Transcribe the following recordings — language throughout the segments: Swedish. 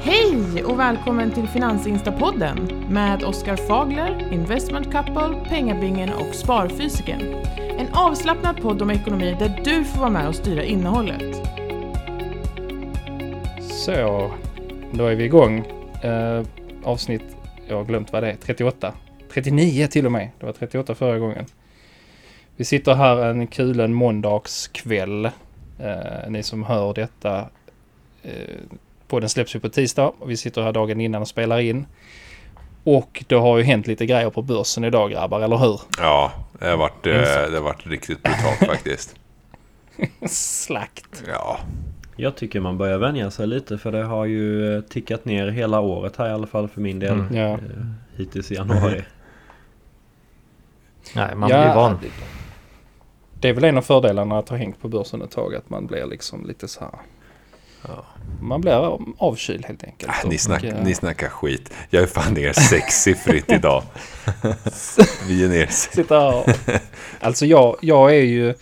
Hej och välkommen till Finansinstapodden med Oskar Fagler, Investment Couple, Pengabingen och Sparfysiken. En avslappnad podd om ekonomi där du får vara med och styra innehållet. Så, då är vi igång. Eh, avsnitt, jag har glömt vad det är, 38. 39 till och med. Det var 38 förra gången. Vi sitter här en kulen måndagskväll. Eh, ni som hör detta. Eh, podden släpps ju på tisdag och vi sitter här dagen innan och spelar in. Och det har ju hänt lite grejer på börsen idag grabbar, eller hur? Ja, det har varit, eh, det har varit riktigt brutalt faktiskt. Slakt. Ja, Jag tycker man börjar vänja sig lite för det har ju eh, tickat ner hela året här i alla fall för min del. Mm. Ja. Eh, Hittills i januari. Nej, man Ja, blir van. det- Det är väl en av fördelarna att ha hängt på börsen ett tag, att man blir liksom lite så här. Ja. Man blir avkyld helt enkelt. äh, ni, Och, snack, eh, ni snackar skit. Jag är fan ner sexsiffrigt idag. Vi är ner Sitta och... Alltså jag, jag är ju...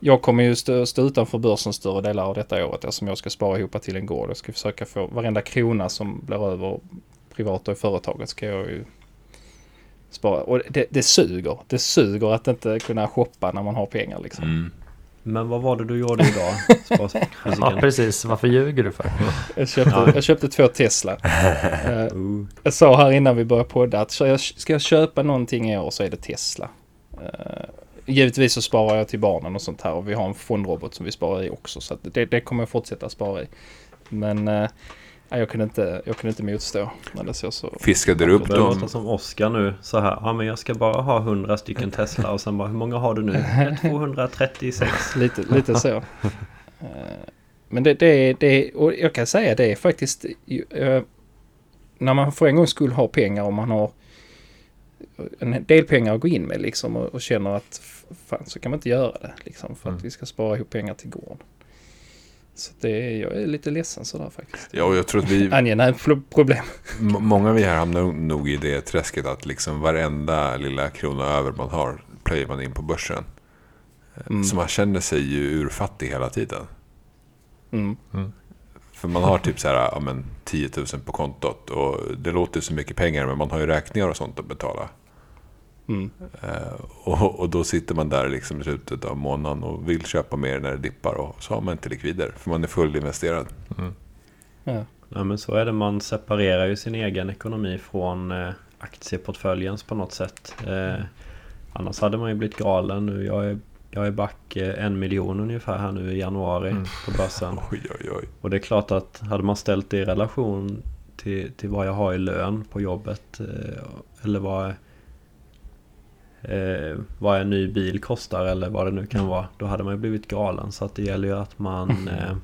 Jag kommer ju stå, stå utanför börsen större delar av detta året eftersom jag ska spara ihop till en gård. Jag ska försöka få varenda krona som blir över privat och i företaget ska jag ju spara. Och det, det suger. Det suger att inte kunna shoppa när man har pengar liksom. Mm. Men vad var det du gjorde idag? Ja, precis. Varför ljuger du för? Jag, köpte, jag köpte två Tesla. Eh, Uh, Jag sa här innan vi började podda att ska jag, ska jag köpa någonting i år så är det Tesla. Uh, givetvis så sparar jag till barnen och sånt här och vi har en fondrobot som vi sparar i också så att det, det kommer jag fortsätta spara i. Men uh, jag, kunde inte, jag kunde inte motstå när det såg så... Fiskade du det upp börjar låta dem? som Oskar nu så här. Ja men jag ska bara ha 100 stycken Tesla och sen bara hur många har du nu? "Eh, 236. Lite, lite så. Eh, men det, det, det, och jag kan säga det är faktiskt... eh, när man för en gång skulle ha pengar och man har en del pengar att gå in med liksom och, och känner att fan så kan man inte göra det liksom för att Mm. vi ska spara ihop pengar till gården. Så det är, jag är lite ledsen sådär faktiskt. Ja, och jag tror att vi, Angenämt pro- problem. många av vi här hamnar nog i det träsket att liksom varenda lilla krona över man har plöjer man in på börsen. Mm. Så man känner sig ju urfattig hela tiden. Mm. För man har typ så här, ja men 10 000 på kontot och det låter så mycket pengar men man har ju räkningar och sånt att betala. Mm. Eh, och, och då sitter man där liksom i slutet av månaden och vill köpa mer när det dippar och så har man inte likvider för man är fullinvesterad. Ja. Ja men så är det. Man separerar ju sin egen ekonomi från eh, aktieportföljens på något sätt. Eh, annars hade man ju blivit galen nu. Jag är, jag är back eh, en miljon ungefär här nu i januari Mm. på börsen. Oj, oj, oj. Och det är klart att hade man ställt det i relation till, till vad jag har i lön på jobbet eh, eller vad, eh, vad en ny bil kostar eller vad det nu kan vara. Då hade man ju blivit galen. Så att det gäller ju att man eh,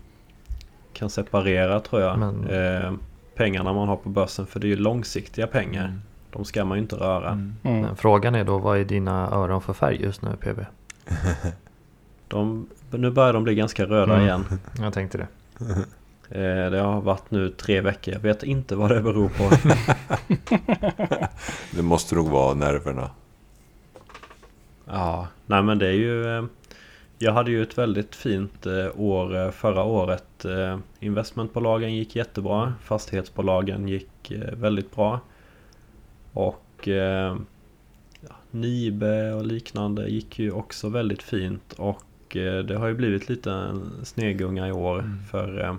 kan separera tror jag. Men- Eh, pengarna man har på börsen. För det är ju långsiktiga pengar. De ska man ju inte röra. Mm. Mm. Men frågan är då, vad är dina öron för färg just nu PB? De, nu börjar de bli ganska röda Mm. igen. Jag tänkte det. Eh, det har varit nu tre veckor. Jag vet inte vad det beror på. Det måste nog vara nerverna. Ja, nej men det är ju... eh, Jag hade ju ett väldigt fint eh, år eh, förra året. Investmentbolagen gick jättebra. Fastighetsbolagen gick väldigt bra. Och ja, Nibe och liknande gick ju också väldigt fint. Och det har ju blivit lite en snegunga i år. För eh,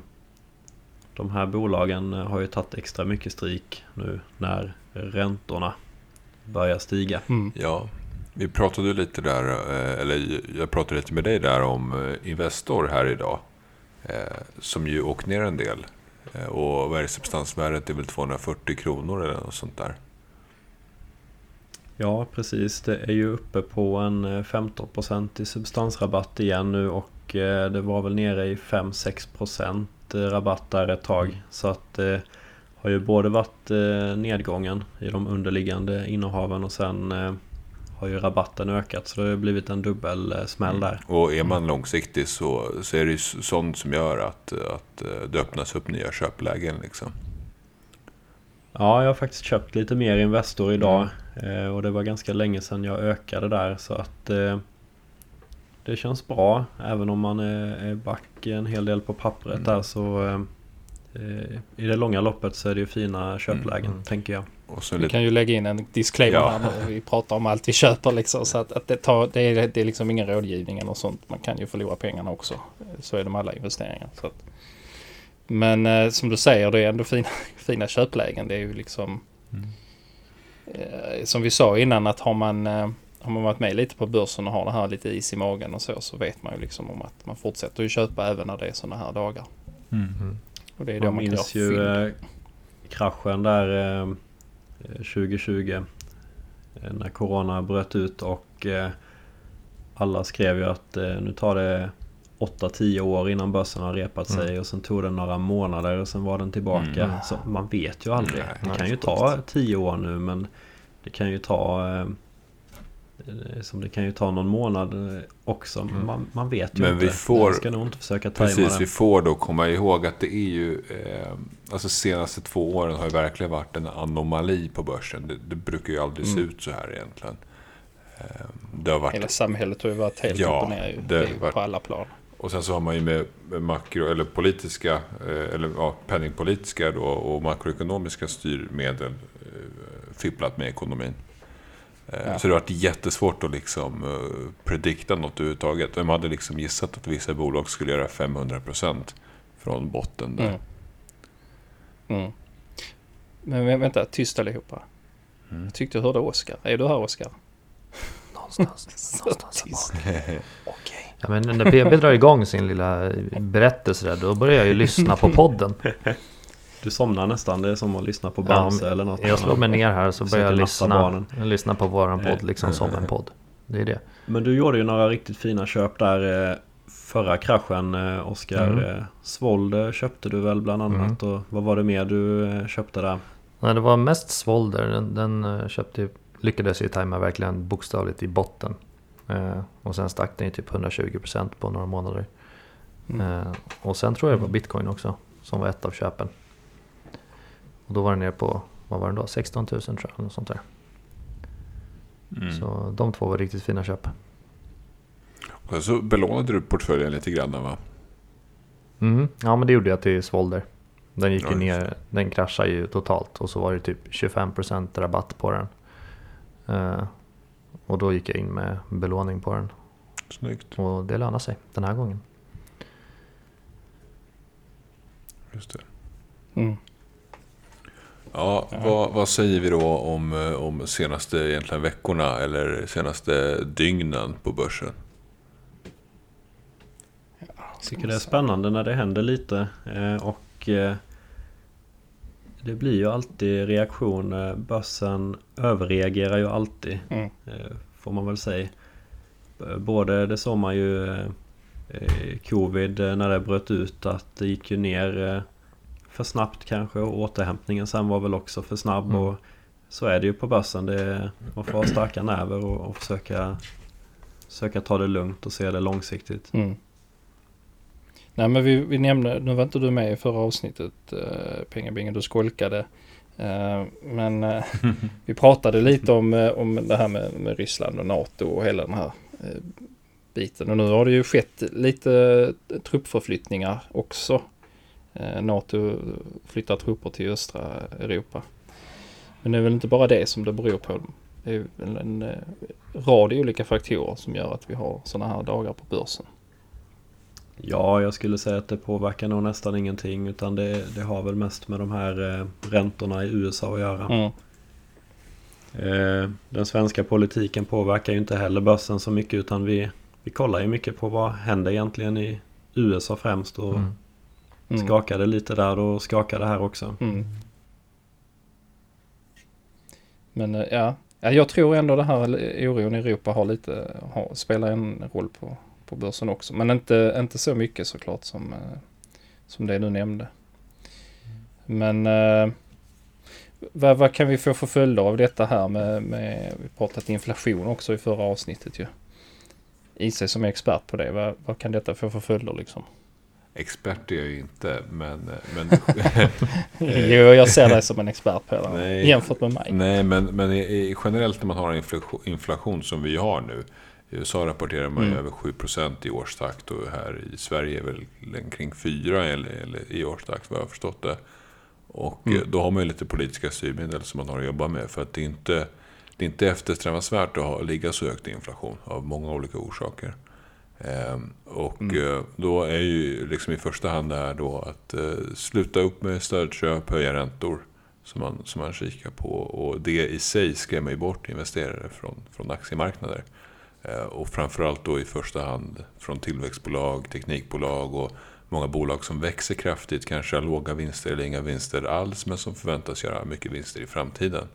de här bolagen har ju tagit extra mycket stryk nu när räntorna börjar stiga. Mm. Ja, vi pratade lite där, eh, eller jag pratade lite med dig där om eh, Investor här idag. Eh, som ju åkt ner en del. Och vad är det, substansvärdet är väl 240 kronor eller något sånt där. Ja, precis. Det är ju uppe på en 15% i substansrabatt igen nu och det var väl nere i 5-6% rabatt där ett tag. Så att det har ju både varit nedgången i de underliggande innehaven och sen har ju rabatten ökat. Så det har ju blivit en dubbel eh, smäll där. Och är man långsiktig så, så är det ju sånt som gör att, att eh, det öppnas upp nya köplägen. Liksom. Ja, jag har faktiskt köpt lite mer Investor idag. Eh, och det var ganska länge sedan jag ökade där. Så att det känns bra. Även om man är, back en hel del på pappret där så i det långa loppet så är det ju fina köplägen Mm. tänker jag. Och så Vi lite, kan ju lägga in en disclaimer Ja. här nu. Vi pratar om allt vi köper liksom. Så att, att det, tar, det, är, det är liksom ingen rådgivning eller sånt. Man kan ju förlora pengarna också. Så är det med alla investeringar. Så att, men eh, som du säger, det är ändå fina, fina köplägen. Det är ju liksom... Eh, som vi sa innan att har man, eh, har man varit med lite på börsen och har det här lite is i magen och så. Så vet man ju liksom om att man fortsätter ju köpa även när det är sådana här dagar. Mm. Och det är då Man man kan minns ju eh, kraschen där eh, 2020 eh, när Corona bröt ut och eh, alla skrev ju att eh, nu tar det 8-10 år innan börsen har repat sig och sen tog det några månader och sen var den tillbaka. Mm. Så man vet ju aldrig. Nej, det kan ju ta 10 år nu men det kan ju ta eh, eh, som det kan ju ta någon månad eh, också. Men man, man vet ju Men inte. vi får- Man ska nog inte försöka tajma Precis, det. vi får då komma ihåg att det är ju... Eh, alltså senaste två åren har ju verkligen varit en anomali på börsen. Det, det brukar ju aldrig se Mm. ut så här egentligen. Eh, det har varit... Hela samhället har ju varit helt Ja, upp och ner det Det varit- på alla plan. Och sen så har man ju med, med makro eller politiska eh, eller ja, penningpolitiska då, och makroekonomiska styrmedel eh, fipplat med ekonomin. Ja. Så det har varit jättesvårt att liksom eh, predikta något överhuvudtaget. Vem hade liksom gissat att vissa bolag skulle göra 500% från botten där? Mm. Mm. Men vä- vänta, tyst allihopa. Mm. Jag tyckte jag hörde Oskar. Är du här Oskar? Någonstans, någonstans här bak. Okej. Ja, men när BB drar igång sin lilla berättelse där, då börjar jag ju lyssna på podden. Du somnar nästan. Det är som att lyssna på Ja, Bamse men eller något. Jag slår mig ner här så börjar jag lyssna, jag lyssnar på våran podd liksom som en podd. Det är det. Men du gjorde ju några riktigt fina köp där eh, förra kraschen eh, Oskar. Mm. Eh, Svold eh, köpte du väl bland annat och vad var det mer du eh, köpte där? Nej, det var mest Svolder. Den, den eh, köpte, lyckades ju tajma verkligen bokstavligt i botten. Eh, och sen stack den ju typ 120% på några månader. Mm. Eh, och sen tror jag det var bitcoin också som var ett av köpen. Och då var den ner på, vad var den då? 16 000 tror jag, något sånt där. Mm. Så de två var riktigt fina köp. Och så belånade du portföljen lite grann va? Mhm. Ja men det gjorde jag till Svolder. Den gick Ja, ju ner, den kraschade ju totalt och så var det typ 25% rabatt på den. Eh, och då gick jag in med belåning på den. Snyggt. Och det lönar sig den här gången. Just det. Mm. Ja, Vad, vad säger vi då om, eh, om senaste egentligen veckorna eller senaste dygnen på börsen? Jag tycker det är spännande när det händer lite eh, och eh, det blir ju alltid reaktion. Eh, Börsen överreagerar ju alltid Mm. får man väl säga. Både det såg man ju covid när det bröt ut att det gick ju ner för snabbt kanske och återhämtningen sen var väl också för snabb Mm. och så är det ju på börsen. Det, är- man får ha starka nerver och, och försöka, försöka ta det lugnt och se det långsiktigt. Mm. Nej men vi, vi nämnde, nu var inte du med i förra avsnittet uh, Pengabingen, du skolkade. Eh, men eh, vi pratade lite om, eh, om det här med, med Ryssland och NATO och hela den här eh, biten. Och nu har det ju skett lite eh, truppförflyttningar också. Eh, NATO flyttar trupper till östra Europa. Men det är väl inte bara det som det beror på. Det är väl en eh, rad olika faktorer som gör att vi har sådana här dagar på börsen. Ja, jag skulle säga att det påverkar nog nästan ingenting utan det, det har väl mest med de här eh, räntorna i USA att göra. Mm. Den svenska politiken påverkar ju inte heller börsen så mycket utan vi, vi kollar ju mycket på vad händer egentligen i USA främst och Mm. Mm. skakade lite där då skakade här också. Mm. Men eh, ja. ja, jag tror ändå det här oron i Europa har lite, har, spelar en roll på, på börsen också. Men inte, inte så mycket såklart som, eh, som det du nämnde. Men eh, vad, vad kan vi få för följder av detta här med, med vi pratat inflation också i förra avsnittet ju. IC som är expert på det, vad, vad kan detta få för följder liksom? Expert är jag ju inte, men... men Jo, jag ser dig som en expert på det. Nej. Jämfört med mig. nej, men, men i, i, generellt när man har en inflation, inflation som vi har nu. I USA rapporterar man ju Mm. över 7% i årstakt och här i Sverige är väl kring 4 eller, eller i årstakt vad jag har förstått det. Och Mm. eh, då har man ju lite politiska styrmedel som man har att jobba med. För att det är inte, det är inte eftersträvansvärt att ha, ligga så högt i inflation av många olika orsaker. Ehm, och Mm. eh, då är ju liksom i första hand det här då att eh, sluta upp med stödköp, höja räntor som man, som man kikar på. Och det i sig skrämmer ju bort investerare från, från aktiemarknader. Eh, och framförallt då i första hand från tillväxtbolag, teknikbolag och många bolag som växer kraftigt, kanske har låga vinster eller inga vinster alls, men som förväntas göra mycket vinster i framtiden.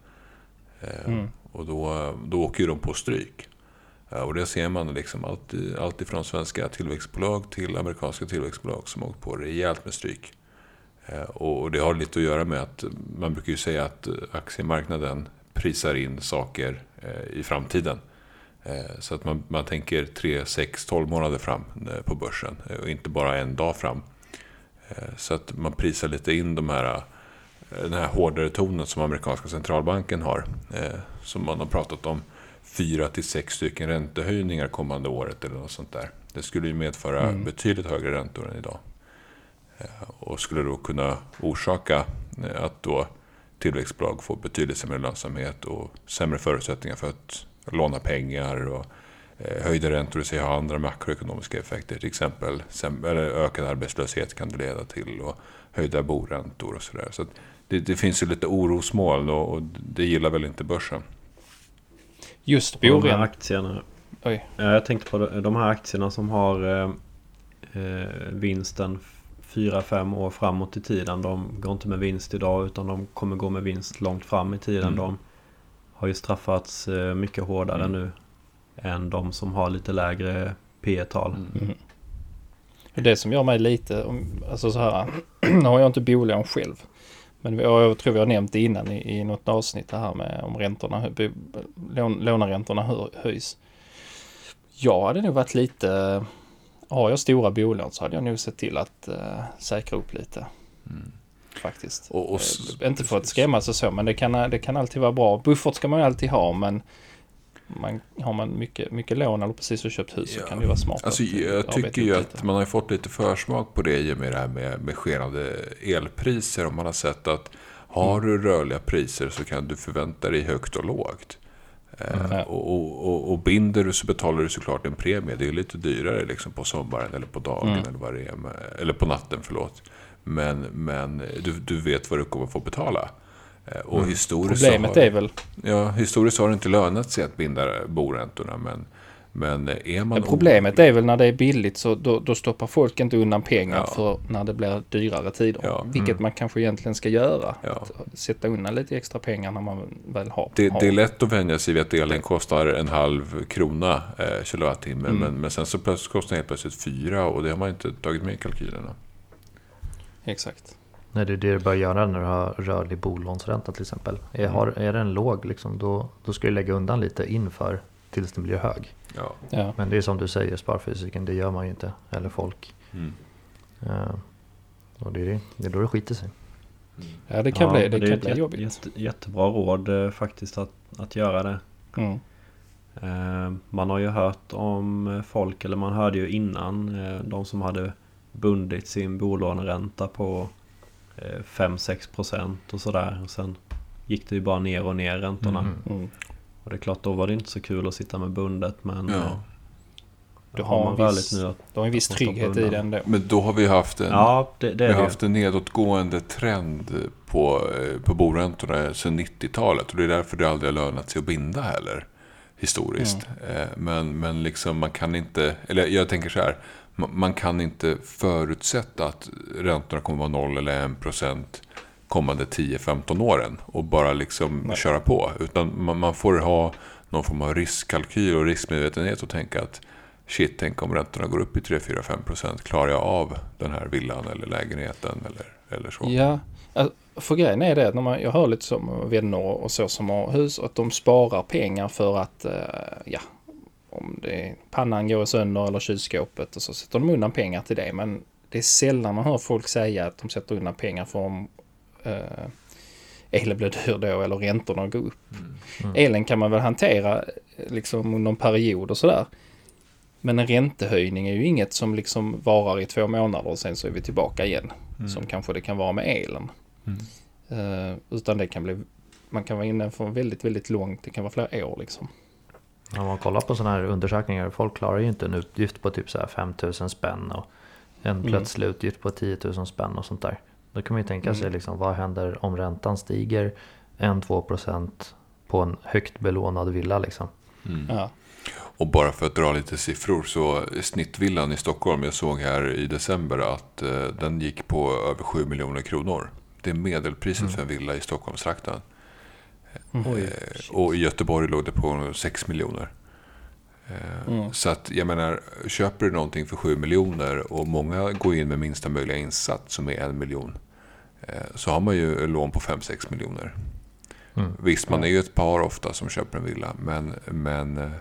Eh, Mm. Och då, då åker ju de på stryk. Eh, och det ser man liksom allt, allt ifrån svenska tillväxtbolag till amerikanska tillväxtbolag som åkt på rejält med stryk. Eh, och det har lite att göra med att man brukar ju säga att eh, aktiemarknaden prisar in saker i framtiden. Så att man, man tänker 3, 6, 12 månader fram på börsen och inte bara en dag fram. Så att man prisar lite in de här, den här hårdare tonen som amerikanska centralbanken har. Som man har pratat om 4 till 6 stycken räntehöjningar kommande året eller något sånt där. Det skulle ju medföra Mm. betydligt högre räntor än idag. Eh, Och skulle då kunna orsaka eh, att då tillväxtbolag får betydligt sämre lönsamhet och sämre förutsättningar för att låna pengar och eh, höjda räntor i sig har andra makroekonomiska effekter. Till exempel ökad arbetslöshet kan det leda till och höjda boräntor och sådär. Så att det, det finns ju lite orosmoln och, och det gillar väl inte börsen. Just Och de här aktierna. Oj. Ja, Jag tänkte på de här aktierna som har eh, eh, vinsten 4-5 år framåt i tiden. De går inte med vinst idag utan de kommer gå med vinst långt fram i tiden. Mm. De har ju straffats eh, mycket hårdare Mm. nu än de som har lite lägre P tal Mm. Det som gör mig lite, alltså så här, nu har jag inte bolån själv. Men jag tror vi har nämnt det innan i, i något avsnitt det här med om räntorna, lån, lånaräntorna hö- höjs. Jag hade nog varit lite, har jag stora bolån så hade jag nog sett till att uh, säkra upp lite Mm. faktiskt. Och, och Eh, inte för att skrämmas och så, men det kan, det kan alltid vara bra. Buffert ska man ju alltid ha, men man, har man mycket, mycket lån eller precis så köpt hus Ja. så kan det vara smart. Alltså, att, eh, jag arbeta tycker ju att man har fått lite försmak på det i och med det här med, med skenande elpriser. Och man har sett att har Mm. du rörliga priser så kan du förvänta dig högt och lågt. Eh, Ja. och, och, och, och binder du så betalar du såklart en premie. Det är lite dyrare liksom på sommaren eller på dagen Mm. eller vad det är. Med, eller på natten, förlåt. Men, men du, du vet vad du kommer få betala. Eh, Och Mm. historiskt Problemet har, är väl, Ja, historiskt har det inte lönat sig att binda boräntorna. Men, men är man... problemet är väl när det är billigt så då, då stoppar folk inte undan pengar Ja. för när det blir dyrare tider. Ja. Vilket Mm. man kanske egentligen ska göra. Ja. Att sätta undan lite extra pengar när man väl har. Det, har. det är lätt att vänja sig vid att elen kostar en halv krona eh, kilowattimme. Mm. Men, men sen så plötsligt kostar den helt plötsligt fyra och det har man inte tagit med i kalkylerna. Exakt. Nej, det är det du bör göra när du har rörlig bolånsränta till exempel. Är, har, är den låg, liksom, då, då ska du lägga undan lite inför tills den blir hög. Ja. Ja. Men det är som du säger, sparfysiken, det gör man ju inte. Eller folk. Mm. Eh, och det är, det, det är då det skiter sig. ja, det kan Ja, bli, det är kan bli jätte, jobbigt. Jätte, jättebra råd eh, faktiskt att, att göra det. Mm. Eh, Man har ju hört om folk, eller man hörde ju innan, eh, de som hade bundit sin bolåneränta på eh, 5-6% och sådär. Och sen gick det ju bara ner och ner räntorna. Mm. Mm. Och det är klart, då var det inte så kul att sitta med bundet men Ja. eh, Du har har man viss- nu att... Du har en viss trygghet i den då. Men då har vi haft en, Ja, det, det vi har det haft en nedåtgående trend på, eh, på boräntorna sedan 90-talet. Och det är därför det aldrig har lönat sig att binda heller. Historiskt. Eh, Men, men liksom man kan inte, eller jag tänker så här. Ma- Man kan inte förutsätta att räntorna kommer vara 0 eller 1 procent kommande 10-15 åren. Och bara liksom Nej. köra på. Utan man, man får ha någon form av riskkalkyl och riskmedvetenhet och tänka att shit, tänk om räntorna går upp i 3-4-5 procent. Klarar jag av den här villan eller lägenheten eller, eller så? Ja, alltså, för grejen är det att när man, jag hör lite som vänner och så som har hus att de sparar pengar för att, eh, ja, om det pannan går sönder eller kylskåpet och så sätter de undan pengar till det. Men det är sällan man hör folk säga att de sätter undan pengar för om eh, elen blir dyr då eller räntorna går upp. Mm. Elen kan man väl hantera eh, liksom under en period och sådär. Men en räntehöjning är ju inget som liksom varar i två månader och sen så är vi tillbaka igen. Mm. Som kanske det kan vara med elen. Mm. Eh, utan det kan bli, man kan vara inne för väldigt, väldigt långt, det kan vara flera år liksom. Om man kollar på sådana här undersökningar, folk klarar ju inte en utgift på typ så här 5 000 spänn och en Mm. plötslig utgift på 10 000 spänn och sånt där. Då kan man ju tänka sig Mm. liksom, vad händer om räntan stiger 1-2% på en högt belånad villa liksom. Mm. Ja. Och bara för att dra lite siffror så snittvillan i Stockholm, jag såg här i december att eh, den gick på över 7 miljoner kronor. Det är medelpriset Mm. för en villa i Stockholmstrakten. Mm. Oj. Och i Göteborg låg det på 6 miljoner. Eh, Mm. Så att jag menar, köper du någonting för 7 miljoner och många går in med minsta möjliga insats som är en miljon. Så har man ju lån på 5-6 miljoner. Mm. Visst, man är ju ett par ofta som köper en villa. Men, men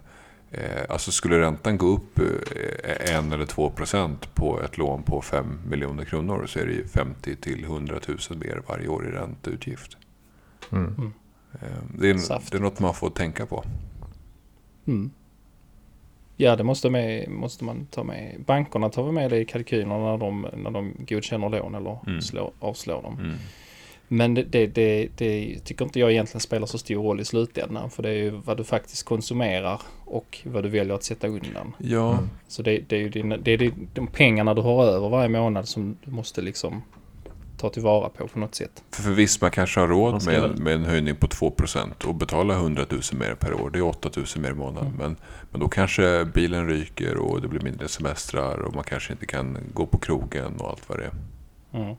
alltså skulle räntan gå upp eh, en eller två procent på ett lån på 5 miljoner kronor så är det ju 50 till 100 000 mer varje år i ränteutgift. Mm. Eh, det, är, Saft. det är något man får tänka på. Mm. Ja, det måste, med, måste man ta med. Bankerna tar väl med det i kalkylerna när de, när de godkänner lån eller Mm. slår, avslår dem. Mm. Men det, det, det, det tycker inte jag egentligen spelar så stor roll i slutändan. För det är ju vad du faktiskt konsumerar och vad du väljer att sätta undan. Ja, Mm. Så det, det är ju din, det är de pengarna du har över varje månad som du måste liksom ta tillvara på på något sätt. för, för visst man kanske har råd med, med en höjning på 2% och betala 100 000 mer per år. Det är 8 000 mer i månaden. Mm. Men, men då kanske bilen ryker och det blir mindre semestrar och man kanske inte kan gå på krogen och allt vad det är. Mm.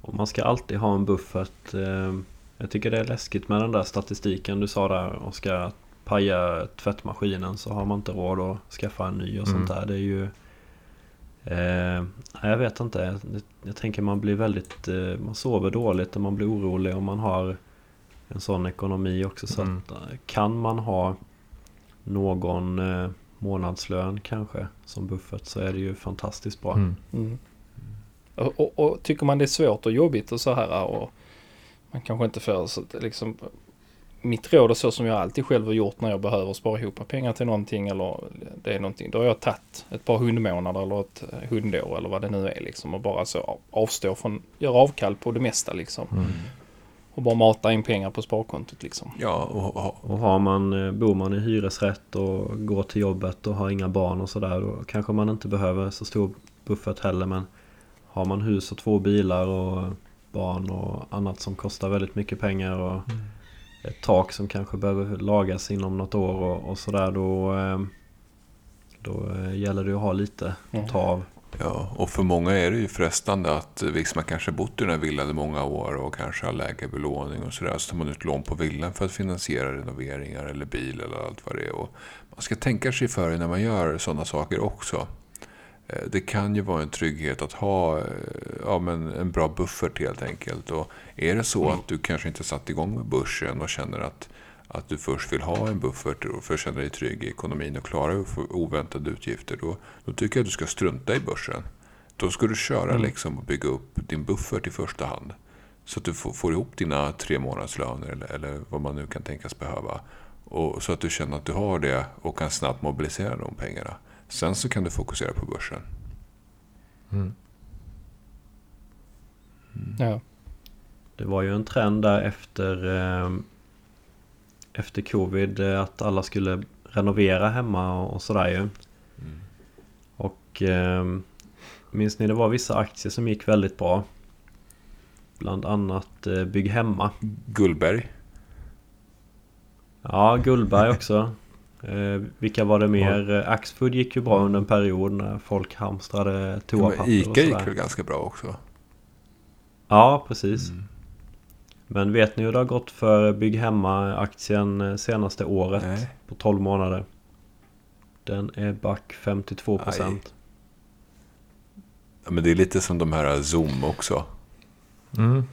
Och man ska alltid ha en buffert. eh, Jag tycker det är läskigt med den där statistiken du sa där Oskar. Paja tvättmaskinen så har man inte råd att skaffa en ny och Mm. sånt där. Det är ju... Eh, jag vet inte. Jag, jag tänker man blir väldigt... Eh, man sover dåligt och man blir orolig om man har en sån ekonomi också. Så Mm. att, eh, kan man ha någon eh, månadslön kanske som buffert så är det ju fantastiskt bra. Mm. Mm. Och, och, och tycker man det är svårt och jobbigt och så här och man kanske inte får så liksom mitt råd och så som jag alltid själv har gjort när jag behöver spara ihop pengar till någonting eller det är någonting. Då har jag tagit ett par hundmånader eller ett hundår eller vad det nu är liksom och bara så avstå från, göra avkall på det mesta liksom. Mm. Och bara mata in pengar på sparkontot liksom. Ja, och, har man, eh, bor man i hyresrätt och går till jobbet och har inga barn och sådär Då kanske man inte behöver så stor buffert heller men Har man hus och två bilar och barn och annat som kostar väldigt mycket pengar och ett tak som kanske behöver lagas inom något år och, och sådär då eh, Då eh, gäller det att ha lite att ta av. Ja, och för många är det ju frestande att visst man kanske bott i den här villan i många år och kanske har lägre belåning och sådär. Så tar man ut lån på villan för att finansiera renoveringar eller bil eller allt vad det är. Och man ska tänka sig för när man gör sådana saker också. Eh, Det kan ju vara en trygghet att ha eh, ja, men en bra buffert helt enkelt. Och är det så att du kanske inte satt igång med börsen och känner att, att du först vill ha en buffert och för att känna dig trygg i ekonomin och klara oväntade utgifter. Då, då tycker jag att du ska strunta i börsen. Då ska du köra Mm. liksom och bygga upp din buffert i första hand. Så att du får, får ihop dina tre månadslöner eller, eller vad man nu kan tänkas behöva. Och, så att du känner att du har det och kan snabbt mobilisera de pengarna. Sen så kan du fokusera på börsen. Mm. Ja. Det var ju en trend där efter eh, Efter covid eh, att alla skulle renovera hemma och, och sådär ju. Mm. Och eh, minns ni det var vissa aktier som gick väldigt bra? Bland annat eh, Bygg Hemma. Gullberg. Ja, Gullberg också. Eh, vilka var det mer? Eh, Axfood gick ju bra under en period när folk hamstrade Ja, toapapper och Ica gick väl ganska bra också. Ja, precis. Mm. Men vet ni hur det har gått för Bygg Hemma-aktien eh, senaste året? Nej. På 12 månader. Den är back 52%. Ja, men det är lite som de här Zoom också. Mm.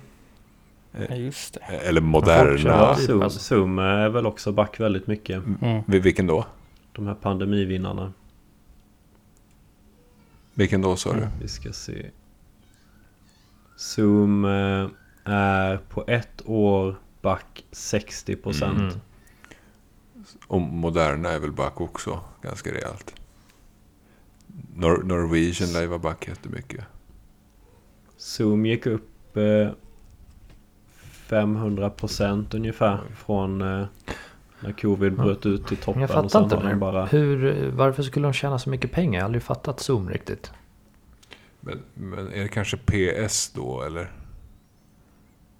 Ja, just det. Eller Moderna. Ja, typ, Zoom, alltså. Zoom är väl också back väldigt mycket. Mm. Vil- Vilken då? De här pandemivinnarna. Vilken då sa du? Mm. Vi ska se. Zoom eh, är på ett år back 60%. Mm. Och Moderna är väl back också ganska rejält. Nor- Norwegian lär ju vara back jättemycket. Zoom gick upp eh, 500% ungefär från eh, när covid bröt ut i toppen. Jag och fattar inte den bara... Hur, varför skulle de tjäna så mycket pengar? Jag har aldrig fattat Zoom riktigt. Men, men är det kanske PS då eller?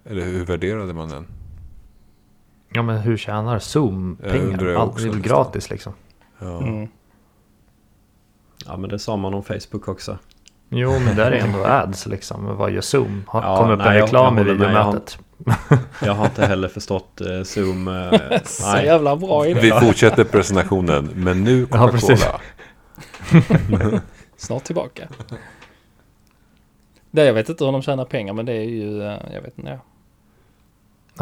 Eller hur värderade man den? Ja men hur tjänar Zoom pengar? Allt är gratis liksom. Ja. Mm. Ja men det sa man om Facebook också. Jo men där är ändå ads liksom. Vad gör Zoom? Har, Ja, kom upp nej, en reklam jag i. Jag videomötet. Jag har inte heller förstått eh, Zoom. Eh, Så nej. jävla bra idé. Vi fortsätter presentationen, men nu Ja, precis. Coca-Cola. Snart tillbaka. Det, jag vet inte hur de tjänar pengar men det är ju, eh, jag vet inte. Ja.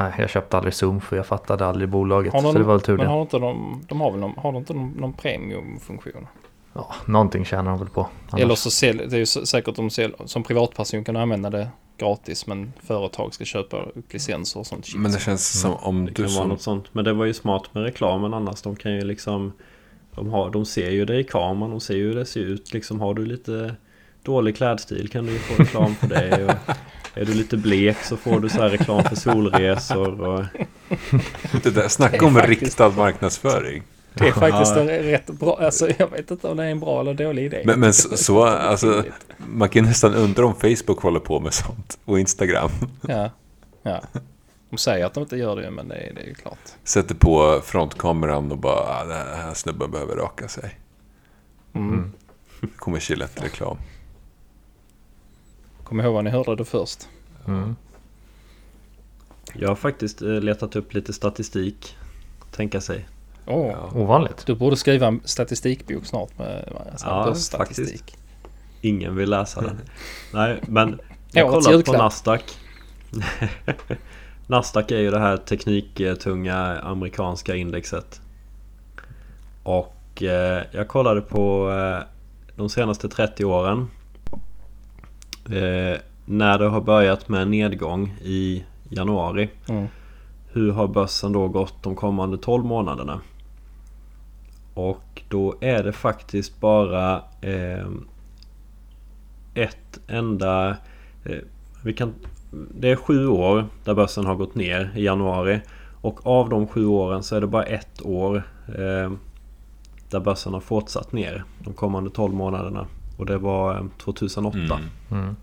Nej jag köpte aldrig Zoom för jag fattade aldrig bolaget. Har så någon- det var väl tur Men det. har inte de, de har väl någon, har de inte någon, någon premiumfunktion? Ja, någonting tjänar de väl på. Annars- Eller så säljer, det är ju så- säkert de säljer, som privatperson kan du använda det gratis men företag ska köpa licenser och sånt shit. Men det känns som om Det du kan vara som... något sånt. Men det var ju smart med reklamen annars. De kan ju liksom... De, har, de ser ju det i kameran. De ser ju hur det ser ut. Liksom har du lite dålig klädstil kan du ju få reklam för det. Och är du lite blek så får du så här reklam för solresor. Och, Det där, snacka om riktad marknadsföring. Det är faktiskt Ja. en rätt bra, alltså jag vet inte om det är en bra eller dålig idé. Men, men så, så, alltså, man kan nästan undra om Facebook håller på med sånt. Och Instagram. Ja, ja. De säger att de inte gör det men det är, det är ju klart. Sätter på frontkameran och bara, ah, den här snubben behöver raka sig. Mm. Kommer Gillette-reklam. Kom ihåg vad ni hörde det först. Mm. jag har faktiskt eh, letat upp lite statistik. Tänka sig. Åh, Ja. Ovanligt. Du borde skriva en statistikbok snart med alltså, Ja, börsstatistik. Ingen vill läsa den. Nej, men jag kollar på. Nasdaq. Nasdaq är ju det här tekniktunga amerikanska indexet. Och eh, jag kollade på eh, de senaste 30 åren. Eh, när det har börjat med en nedgång i januari. Mm. Hur har börsen då gått de kommande 12 månaderna? Och då är det faktiskt bara eh, ett enda... Eh, vi kan, det är sju år där börsen har gått ner i januari. Och av de sju åren så är det bara ett år eh, där börsen har fortsatt ner de kommande 12 månaderna. Och det var eh, 2008. Mm. Mm.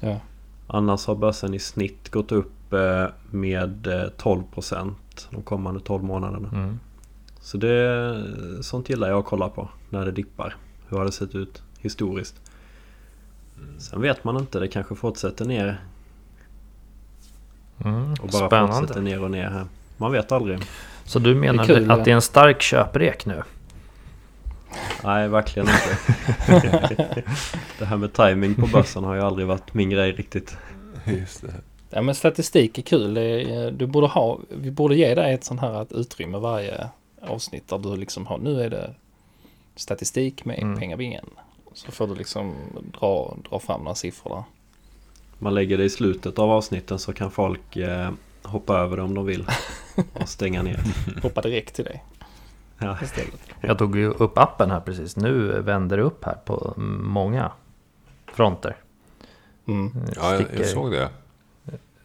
Ja. Annars har börsen i snitt gått upp eh, med eh, 12% de kommande 12 månaderna. Mm. Så det sånt gillar jag att kolla på när det dippar. Hur har det sett ut historiskt? Sen vet man inte, det kanske fortsätter ner Mm. och bara Spännande. fortsätter ner och ner här. Man vet aldrig. Så du menar Det kul, att ja. det är en stark köprek nu? Nej, verkligen inte. det här med timing på börsen har ju aldrig varit min grej riktigt. Just det. Ja men statistik är kul. Du borde ha, vi borde ge dig ett sånt här ett utrymme varje avsnitt där du liksom har, nu är det statistik med Mm. pengabingen. Så får du liksom dra, dra fram några siffror där. Man lägger det i slutet av avsnitten så kan folk eh, hoppa över det om de vill. Och stänga ner. Hoppa direkt till dig Ja. istället. Jag tog ju upp appen här precis. Nu vänder det upp här på många fronter. Mm. Ja, jag, jag såg det.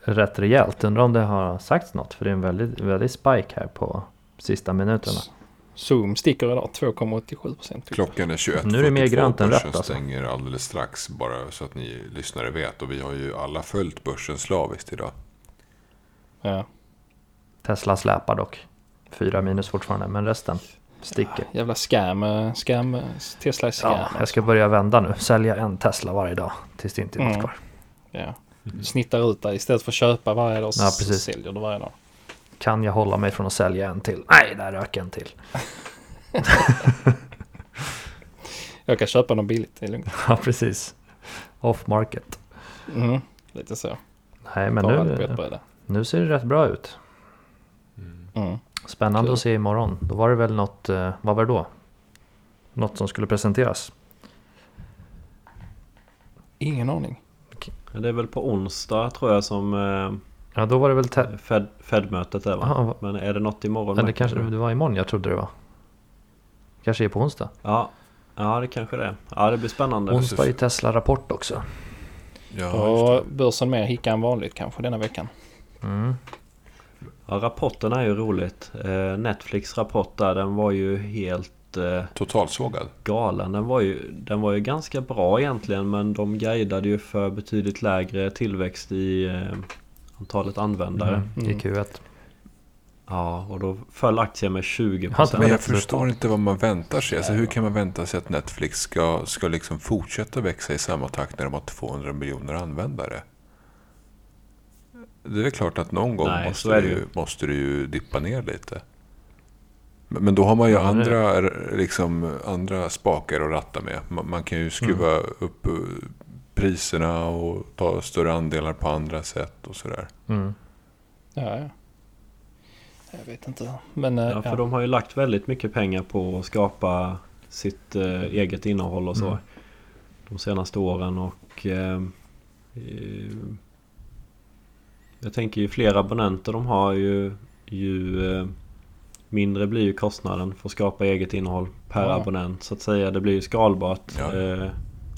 rätt rejält. Undrar om det har sagts något. För det är en väldigt, väldigt spike här på sista minuterna. Zoom sticker idag 2,87 procent. Klockan är 21.42. Nu är det mer grönt än Börsen rött, alltså. stänger alldeles strax, bara så att ni lyssnare vet. Och vi har ju alla följt börsen slaviskt idag. Ja. Tesla släpar dock. Fyra minus fortfarande. Men resten sticker. Jävla scam, eh, scam, eh, Tesla är scam. Ja, jag ska börja vända nu. Sälja en Tesla varje dag. Tills det inte är något Mm. kvar. Ja. Snittar ut där istället för att köpa varje dag så Ja, precis. säljer du varje dag. Kan jag hålla mig från att sälja en till? Nej, där rök en till. Jag kan köpa något billigt, det är lugnt. Ja, precis. Off market. Mm. Lite så. Nej, men nu, nu ser det rätt bra ut. Mm. Spännande Kul. att se imorgon. Då var det väl något, eh, vad var det då? Något som skulle presenteras. Ingen aning. Det är väl på onsdag tror jag som eh, Ja, då var det väl... Te- Fed, Fed-mötet är va? Ja, Men är det något imorgon? eller med, kanske det var imorgon jag trodde det var. Kanske är på onsdag. Ja, ja det kanske det är. Ja det blir spännande. Onsdag är Tesla-rapport också. Ja, Och börsen mer hicka än vanligt kanske denna veckan. Mm. Ja, rapporten är ju roligt. Eh, Netflix rapport där den var ju helt eh, det. Totalsågad. galen. Den var, ju, den var ju ganska bra egentligen men de guidade ju för betydligt lägre tillväxt i eh, antalet användare. Mm. I Q1. Ja, och då föll aktien med 20%. Har inte Men jag förstår inte vad man väntar sig. Alltså, hur kan man vänta sig att Netflix ska, ska liksom fortsätta växa i samma takt när de har 200 miljoner användare? Det är klart att någon gång Nej, måste, det ju, måste det ju dippa ner lite. Men, men då har man ju Ja, andra, liksom, andra spakar att ratta med. Man, man kan ju skruva Mm. upp eh, priserna och ta större andelar på andra sätt och sådär. Mm. Ja, ja. Jag vet inte. Men eh, Ja, för ja. de har ju lagt väldigt mycket pengar på att skapa sitt eh, eget innehåll och så. Mm. De senaste åren och... Eh, eh, jag tänker ju fler abonnenter de har ju... ju eh, mindre blir ju kostnaden för att skapa eget innehåll per Ja. abonnent så att säga. Det blir ju skalbart. Ja.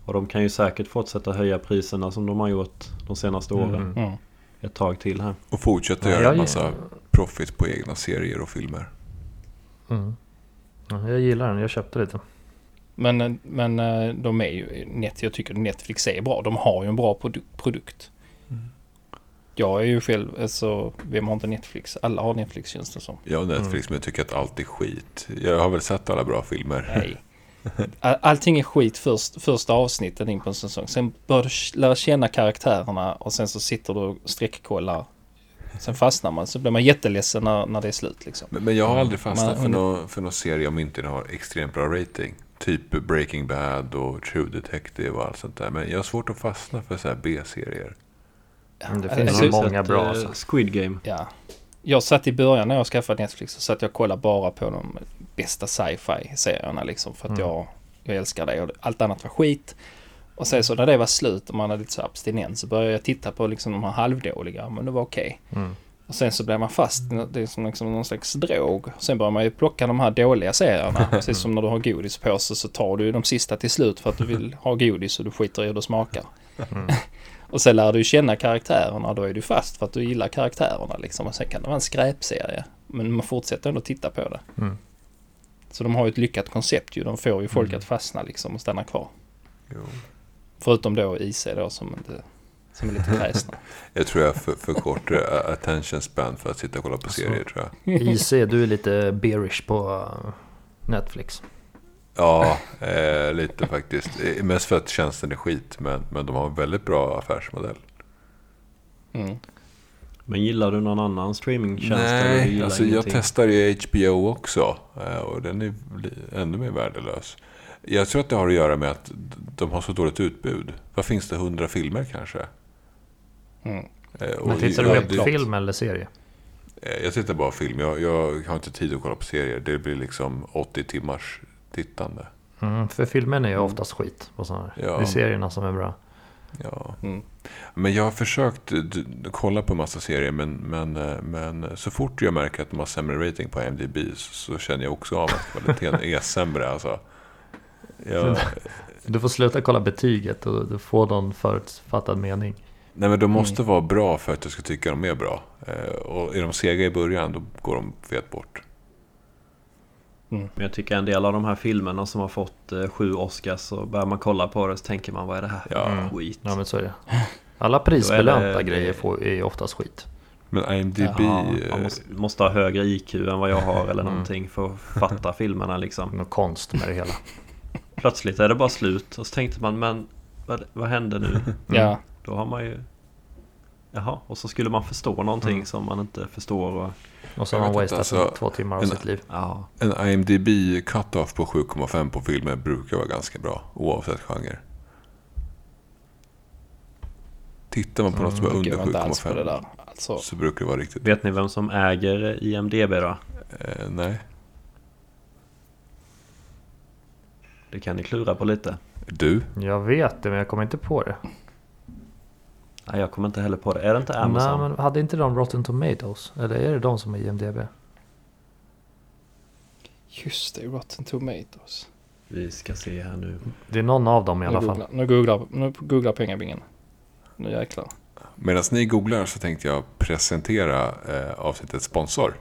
Och de kan ju säkert fortsätta höja priserna som de har gjort de senaste åren. Mm. Mm. Ett tag till här. Och fortsätta göra en massa profit på egna serier och filmer. Mm. Ja, jag gillar den, jag köpte lite. Men, men eh, de är ju, net, jag tycker Netflix är bra. De har ju en bra produ- produkt. Mm. Jag är ju själv, alltså, vem har inte Netflix? Alla har Netflix känns det som. Jag har Netflix men jag tycker att allt är skit. Jag har väl sett alla bra filmer. Nej. All- Allting är skit först, första avsnitten in på en säsong. Sen börjar du lära känna karaktärerna och sen så sitter du och streckkollar. Sen fastnar man, så blir man jätteledsen när, när det är slut liksom. Men, men jag har aldrig fastnat Men- för, någon, för någon serie om inte den har extremt bra rating. Typ Breaking Bad och True Detective och allt sånt där. Men jag har svårt att fastna för så här B-serier. Mm, det finns ju många bra eh, alltså. Squid Game. Ja. Jag satt i början när jag skaffade Netflix så satt jag och kollade bara på de bästa sci-fi serierna liksom för att Mm. jag, jag älskar det och allt annat var skit. Och sen så när det var slut och man hade lite så abstinens så började jag titta på liksom de här halvdåliga men det var okej. Mm. Och sen så blev man fast, det är som liksom någon slags drog. Sen börjar man ju plocka de här dåliga serierna. Precis som när du har godispåse så tar du ju de sista till slut för att du vill ha godis och du skiter i hur det smakar. Mm. Och sen lär du känna karaktärerna då är du fast för att du gillar karaktärerna liksom. Och sen kan det vara en skräpserie. Men man fortsätter ändå titta på det. Mm. Så de har ju ett lyckat koncept ju. De får ju folk Mm. att fastna liksom och stanna kvar. Jo. Förutom då IC då som, inte, som är lite kräsna. Jag tror jag för, för kort eh, attention span för att sitta och kolla på Alltså. serier tror jag. IC, du är lite bearish på uh, Netflix. Ja, eh, lite faktiskt. Mest för att tjänsten är skit. Men, men de har en väldigt bra affärsmodell. Mm. Men gillar du någon annan streamingtjänst? Nej, alltså jag ingenting? testar ju HBO också. eh, Och den är ännu mer värdelös. Jag tror att det har att göra med att de har så dåligt utbud. Vad finns det? 100 filmer kanske? Mm. Eh, och Men tittar jag- du mer på film eller serie? Eh, Jag tittar bara film. Jag, jag har inte tid att kolla på serier. Det blir liksom 80 timmars tittande. Mm, för filmen är ju oftast skit. Och sådär. Ja. Det är serierna som är bra. Ja. Mm. Men jag har försökt kolla på massa serier. Men, men, eh, men så fort jag märker att de har sämre rating på IMDb så, så känner jag också av att kvaliteten är sämre. Alltså. Jag, Du får sluta kolla betyget och du får någon förutfattad mening. nej men de måste vara bra för att jag ska tycka de är bra. Eh, Och är de sega i början då går de fet bort. Men jag tycker en del av de här filmerna som har fått eh, sju Oscars så börjar man kolla på det så tänker man vad är det här för Ja. Mm. skit? Ja men så är det. Alla prisbelönta det- grejer får, är oftast skit. Men IMDb... Jaha, eh, man måste, måste ha högre IQ än vad jag har eller Mm. någonting för att fatta filmerna liksom. Något konst med det hela. Plötsligt är det bara slut och så tänkte man men vad, vad hände nu? Ja, Då har man ju... Jaha, och så skulle man förstå någonting Mm. som man inte förstår och... Och så har man wasted alltså, två timmar av en- sitt liv. Ja, En IMDb cut-off på 7,5 på filmer brukar vara ganska bra. Oavsett genre. Tittar man på något som är Mm, under går inte alls på det 7,5 där. Alltså, så brukar det vara riktigt... vet ni vem som äger IMDB då? Eh, nej. Det kan ni klura på lite. Du? Jag vet det men jag kommer inte på det. Nej, jag kommer inte heller på det. Är det inte Amazon? Nej, men hade inte de Rotten Tomatoes? Eller är det de som är IMDB? Just det, Rotten Tomatoes. Vi ska se här nu. Det är någon av dem i Nu alla fall. googlar, nu googlar, nu googlar pengabingen. Nu jäklar. Medan ni googlar så tänkte jag presentera eh, avsnittets sponsor.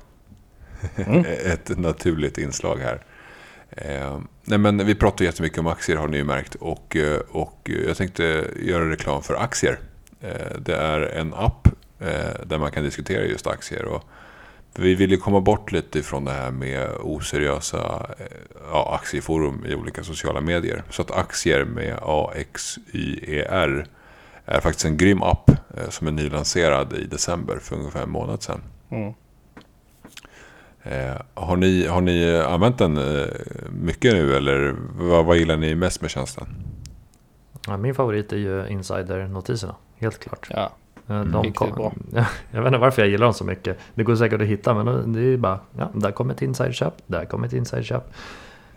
Mm. Ett naturligt inslag här. Eh, nej men vi pratar jättemycket om aktier har ni ju märkt. Och, eh, och jag tänkte göra reklam för aktier. Eh, det är en app eh, där man kan diskutera just aktier. Och vi vill ju komma bort lite ifrån det här med oseriösa eh, ja, aktieforum i olika sociala medier. Så att aktier med AXYER är faktiskt en grym app som är nylanserad i december för ungefär en månad sedan. Mm. Eh, har, ni, har ni använt den mycket nu eller vad, vad gillar ni mest med tjänsten? Ja, min favorit är ju Insider-notiserna. Helt klart. Ja, Eh, De Riktigt kom, bra. jag vet inte varför jag gillar dem så mycket. Det går säkert att hitta men det är ju bara, ja, där kommer ett insiderköp, där kommer ett insiderköp.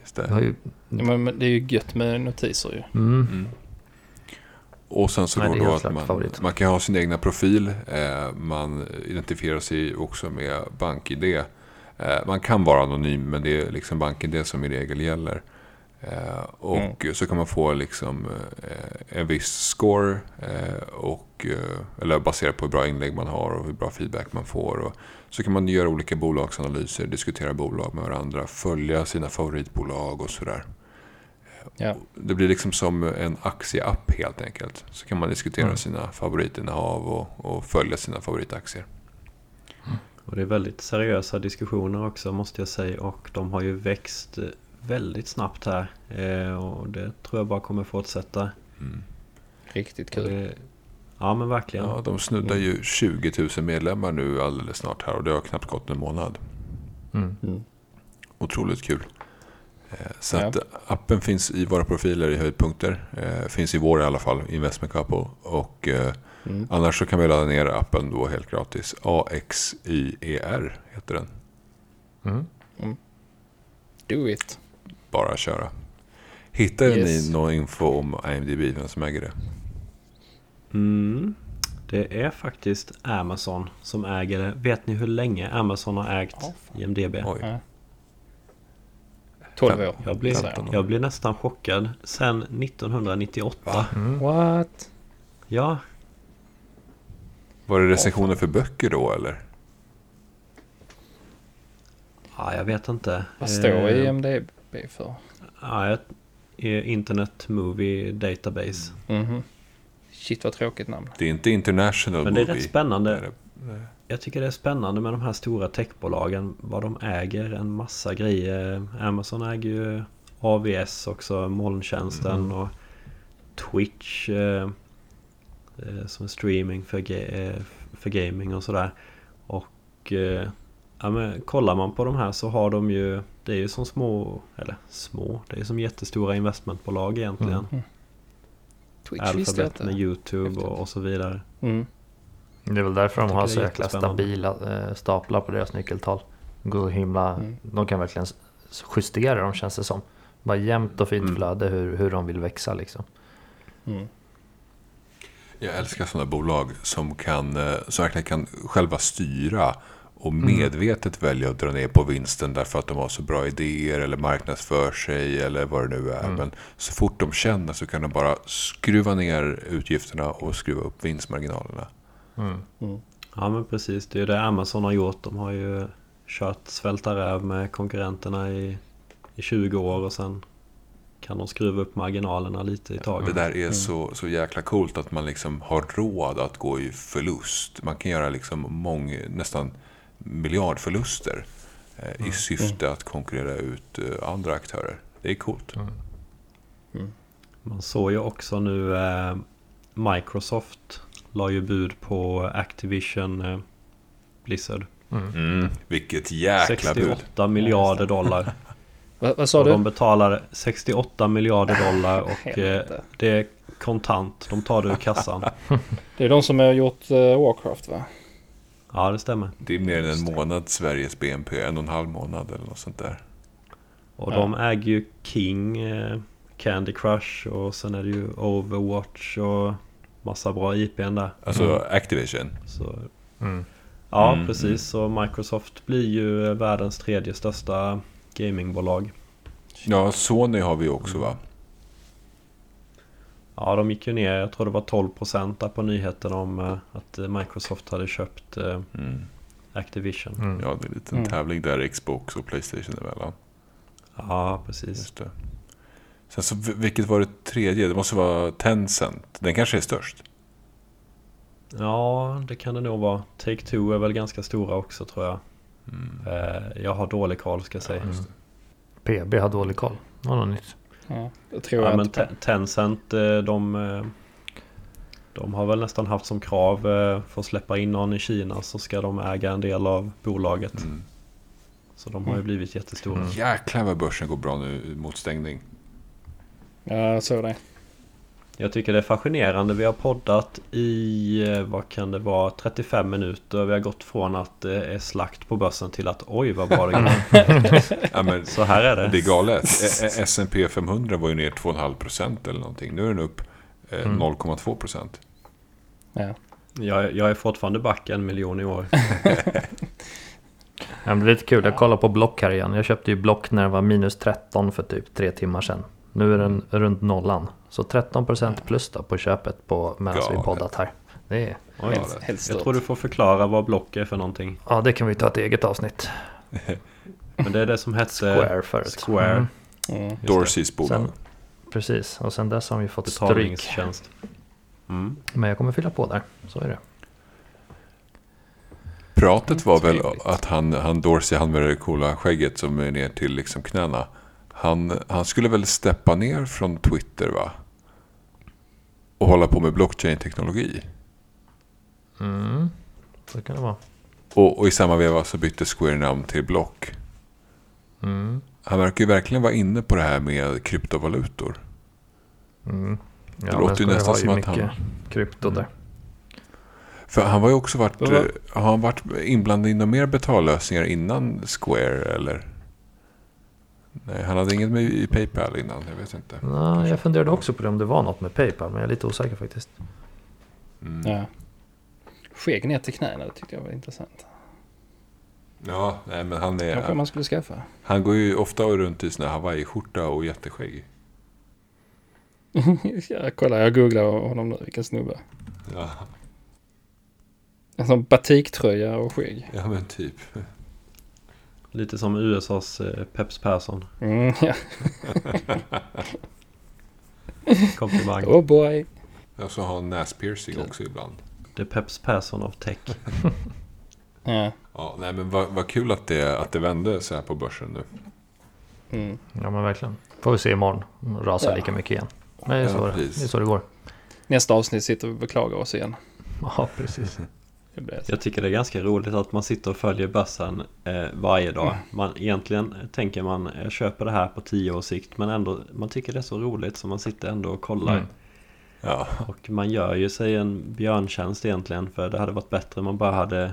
Just det. Ju, Ja, men, men det är ju gött med notiser ju. mm, Mm. Och sen så Nej, då, då att man, favorit. man kan ha sin egna profil. Eh, man identifierar sig också med BankID. Eh, man kan vara anonym men det är liksom BankID som i regel gäller. Eh, och så kan man få liksom eh, en viss score. Eh, och, eller baserat på hur bra inlägg man har och hur bra feedback man får. Och så kan man göra olika bolagsanalyser, diskutera bolag med varandra, följa sina favoritbolag och sådär. Ja. Det blir liksom som en aktieapp helt enkelt. Så kan man diskutera Mm. sina favoritinnehav och, och följa sina favoritaktier. Och det är väldigt seriösa diskussioner också måste jag säga. Och de har ju växt väldigt snabbt här. Eh, och det tror jag bara kommer fortsätta. Mm. Riktigt kul. Det, ja men verkligen. Ja, de snuddar ju 20 000 medlemmar nu alldeles snart här och det har knappt gått en månad. mm. Mm. Otroligt kul. Eh, Så Ja. att appen finns i våra profiler i höjdpunkter. Eh, Finns i vår i alla fall, Investment Couple. Och Mm. annars så kan vi ladda ner appen då helt gratis. AXYER heter den. Mm. Do it. Bara köra. Hittade Yes. ni någon info om IMDB, vem som äger det? Mm. Det är faktiskt Amazon som äger det. Vet ni hur länge Amazon har ägt fan. IMDB? Oj. Ja. 12 år. Jag blir, jag. jag blir nästan chockad. Sen 1998. Va? Mm. What? Ja, Var det recensioner för böcker då eller? ja, jag vet inte. Vad står Eh, IMDB för? Ja, ett- eh, Internet Movie Database. Mhm. Shit vad tråkigt namn. Det är inte International Men det är Movie. rätt spännande. Är det- nej. Jag tycker det är spännande med de här stora techbolagen. Vad de äger en massa grejer. Amazon äger ju AVS också, molntjänsten Mm. och Twitch. Eh, eh, som streaming för, ga- eh, för gaming och sådär. Och eh, ja, men, kollar man på de här så har de ju Det är ju som små, eller små, det är som jättestora investmentbolag egentligen. Mm. Twitch visste jag Alphabet med. Youtube och, och så vidare. Mm. Det är väl därför de har så jäkla stabila eh, staplar på deras nyckeltal. Går så himla, Mm. De kan verkligen justera dem känns det som. Bara jämnt och fint Mm. flöde hur, hur de vill växa liksom. Mm. Jag älskar sådana bolag som, kan, eh, som verkligen kan själva styra och Mm. medvetet välja att dra ner på vinsten därför att de har så bra idéer eller marknadsför sig eller vad det nu är. Mm. Men så fort de känner så kan de bara skruva ner utgifterna och skruva upp vinstmarginalerna. Mm. Mm. Ja men precis, det är ju det Amazon har gjort. De har ju kört svälta räv med konkurrenterna i, i 20 år och sen kan de skruva upp marginalerna lite i Det taget. där är Mm. så, så jäkla coolt att man liksom har råd att gå i förlust. Man kan göra liksom mång, nästan miljardförluster eh, Mm. i syfte att konkurrera ut eh, andra aktörer. Det är coolt. Man såg ju också nu eh, Microsoft la ju bud på Activision eh, Blizzard. Mm. Mm, vilket jäkla bud. 68 miljarder dollar. Vad, vad sa Och du? de betalar 68 miljarder dollar och eh, det är kontant. De tar det ur kassan. Det är de som har gjort uh, Warcraft va? Ja det stämmer. Det är mer än en månad Sveriges BNP. En och en halv månad eller något sånt där. Och Ja. de äger ju King, eh, Candy Crush och sen är det ju Overwatch och massa bra IPn där. Alltså Activision. Så, Mm. ja, Mm, precis. Så Microsoft blir ju världens tredje största gamingbolag. Ja, Sony har vi också va? Ja, de gick ju ner, jag tror det var 12% där på nyheten om eh, att Microsoft hade köpt eh, Mm. Activision. Mm. Ja, det är en liten Mm. tävling där Xbox och Playstation emellan. Ja, precis. Just det. Sen så, vilket var det tredje? Det måste vara Tencent. Den kanske är störst. Ja, det kan det nog vara. Take-Two är väl ganska stora också tror jag. Mm. Eh, Jag har dålig koll ska jag säga. Mm. PB har dålig koll. Det var något nytt. Ja, det tror Ja, jag men inte Tencent, eh, de, eh, de har väl nästan haft som krav eh, för att släppa in någon i Kina så ska de äga en del av bolaget. Mm. Så de har ju Mm. blivit jättestora. Mm. Jäklar vad börsen går bra nu mot stängning. Ja, jag såg det. Jag tycker det är fascinerande. Vi har poddat i, eh, vad kan det vara, 35 minuter. Vi har gått från att det är slakt på börsen till att oj vad bra det går. Ja, men Så här är det. det är galet. S&P 500 var ju ner 2,5% eller någonting. Nu är den upp eh, Mm. 0,2%. Ja. Jag, jag är fortfarande back en miljon i år. Det är lite kul. Jag kollar på Block här igen. Jag köpte ju Block när det var minus 13 för typ tre timmar sedan. Nu är den runt nollan. Så 13% plus då på köpet på medan vi poddat här. Det är, Oj. Helt, helt Jag tror du får förklara vad block är för någonting. ja, det kan vi ta ett eget avsnitt. Men det är det som hette Square förut. Square. Mm, Mm. Dorseys bolag. Precis, och sen dess har vi fått stryk. Mm. Men jag kommer fylla på där. Så är det. Pratet var väl att han, han Dorsey, han med det coola skägget som är ner till liksom knäna. Han, han skulle väl steppa ner från Twitter va? Och hålla på med blockchain-teknologi. Mm, så kan det vara. Och, och i samma veva så bytte Square namn till Block. Mm, Han verkar ju verkligen vara inne på det här med kryptovalutor. mm. Ja, Det låter ju nästan som att han- krypto där. För han var ju också varit, har han varit inblandad i några mer betallösningar innan Square eller? Nej, han hade inget med i Paypal innan, jag vet inte. Nej, jag funderade också på det om det var något med Paypal, men jag är lite osäker faktiskt. Mm. Ja. Ja. Skägg ner till knäna, det tyckte jag var intressant. nej men han, är, Kanske han, man skulle skaffa. han går ju ofta runt i sån här hawaiiskjorta och jätteskägg. ja, kolla, jag googlar honom nu, vilken snubbe. Ja, En sån batiktröja och skägg. ja men typ. Lite som USAs eh, Peps Persson. Mm, ja. Komplimang. Oh boy. Och så har han näspiercing också ibland. Det är Peps Persson av tech. Ja. Ja, nej men vad, vad kul att det, att det vände så här på börsen nu. Mm. Ja, men verkligen. Får vi se imorgon. Rasar Ja. lika mycket igen. Men det är, Ja, så, det, det är så det går. Nästa avsnitt sitter vi och beklagar oss igen. Ja, precis. Jag tycker det är ganska roligt att man sitter och följer börsen eh, varje dag. Man, egentligen tänker man, jag köper det här på tio års sikt. Men ändå, man tycker det är så roligt så man sitter ändå och kollar. Mm. Ja, Och man gör ju sig en björntjänst egentligen. För det hade varit bättre om man bara hade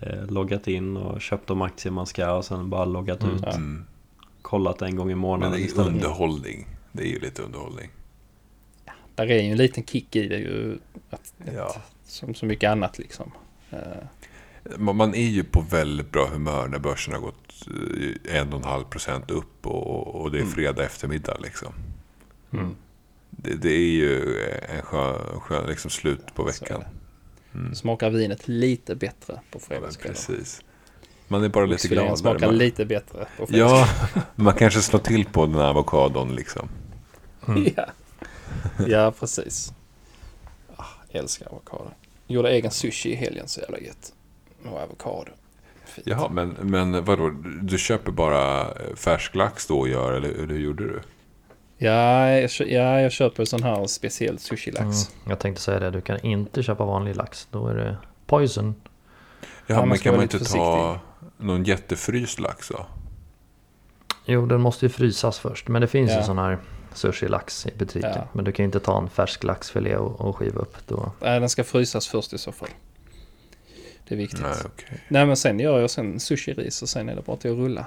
eh, loggat in och köpt de aktier man ska och sen bara loggat Mm. ut. Ja. mm. Kollat en gång i men månaden det är istället. underhållning. Det är ju lite underhållning. Där är ju en liten kick i det ju. Att, Ja. Som så mycket annat liksom. Eh, Man är ju på väldigt bra humör när börsen har gått eh, en och en halv procent upp och, det är fredag eftermiddag liksom. Mm. Det, det är ju en skön, skön liksom slut på veckan. Mm. Smakar vinet lite bättre på Ja, fredagskvällen. precis. Man är bara lite gladare. smakar Man, lite bättre på ja, man kanske slår till på den här avokadon liksom. Mm. Ja. ja, precis. Ah, älskar avokado. Gjorde egen sushi i helgen så jävla gött. Och avokado. Fint. Jaha, men, men vadå? Du köper bara eh, färsk lax då och gör, eller hur gjorde du? Ja, jag, ja, jag köper sån här speciell sushilax. Mm. Jag tänkte säga det, du kan inte köpa vanlig lax. Då är det poison. Ja, man men kan man inte lite ta någon jättefryst lax då? Jo, den måste ju frysas först. Men det finns Ja. ju sån här sushi-lax i butiken. Ja. Men du kan ju inte ta en färsk laxfilé och, och skiva upp. Då. Nej, den ska frysas först i så fall. Det är viktigt. Nej, Nej, okej. men sen gör jag sen sushi-ris och sen är det bara till att rulla.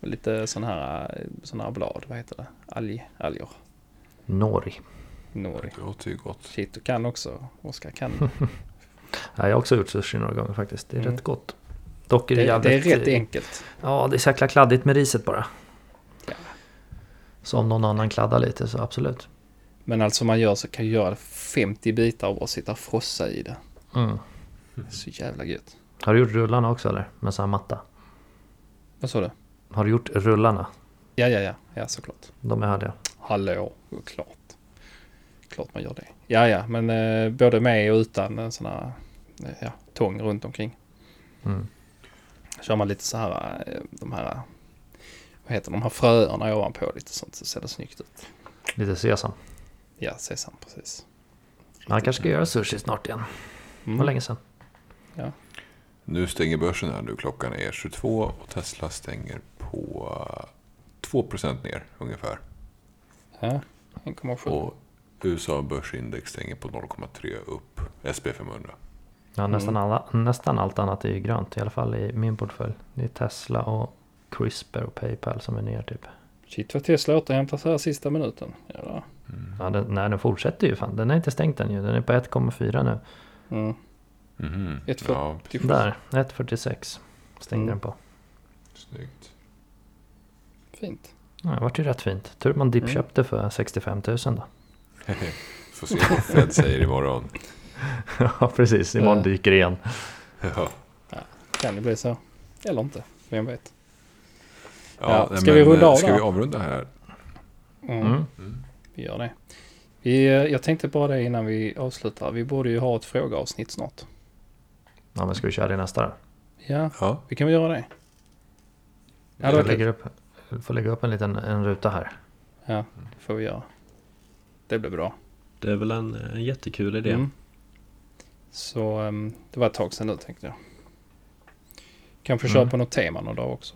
Och lite sån här, sån här blad, vad heter det? Alg, alger. Nori. Nori. Det låter ju gott. Shit, du kan också. Oskar kan. Ja, jag har också gjort sushi några gånger faktiskt. Det är Mm. rätt gott. Dock är det, Det, det är jävligt... rätt enkelt. Ja, det är så jäkla kladdigt med riset bara. Så om någon annan kladdar lite så absolut. Men alltså man gör så kan göra 50 bitar och bara sitta och frossa i det. Mm. Så jävla gött. Har du gjort rullarna också eller? Med sån här matta? Vad sa du? Har du gjort rullarna? Ja, ja, ja. Ja, såklart. De är härliga. Hallå, klart. Klart man gör det. Ja, ja, men eh, både med och utan en sån här eh, ja, tång runt omkring. Mm. Kör man lite så här, eh, de här, vad heter de här fröerna ovanpå lite sånt så ser det snyggt ut. Lite sesam. Ja, sesam precis. Man kanske ska göra sushi snart igen. Det Mm. var länge sedan. Nu stänger börsen här nu. Klockan är 22 och Tesla stänger på eh, 2% ner ungefär. Ja, 1,7. Och USA börsindex stänger på 0,3 upp. SP500. Ja, nästan, Mm. alla, nästan allt annat är ju grönt. I alla fall i min portfölj. Det är Tesla och CRISPR och Paypal som är ner typ. Shit vad Tesla återhämtar sig här sista minuten. Jävlar. Ja, den, nej, den fortsätter ju fan. Den är inte stängt än ju. Den är på 1,4 nu. Mm. Mhm. Ett för- Ja, Där, 1,46 stängde Mm. den på. snyggt. Fint. Ja, det vart ju rätt fint. Tur man Mm. dippköpte för 65 000 då. Får se vad Fed säger imorgon. ja, precis. Imorgon Ja. dyker igen. Ja. Kan det bli så? Eller inte. Vem vet. Ja, Ja, ska vi men, runda eh, av Ska då? vi avrunda här? Mm. Mm. Mm. Vi gör det. Vi, eh, jag tänkte bara det innan vi avslutar. Vi borde ju ha ett frågeavsnitt snart. Ja, men ska vi köra det nästa då? Ja, Ja. vi kan väl göra det. Ja, jag lägger upp, jag får lägga upp en liten en ruta här. Ja, det får vi göra. Det blir bra. Det är väl en, en jättekul idé. Mm. Så ehm, det var ett tag sedan nu tänkte jag. Kanske köra Mm. på något tema någon dag också.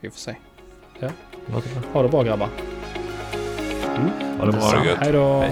Mm. Vi får se. Låter bra. Ha det bra grabbar. Ha det bra Ha det gött. Hej då.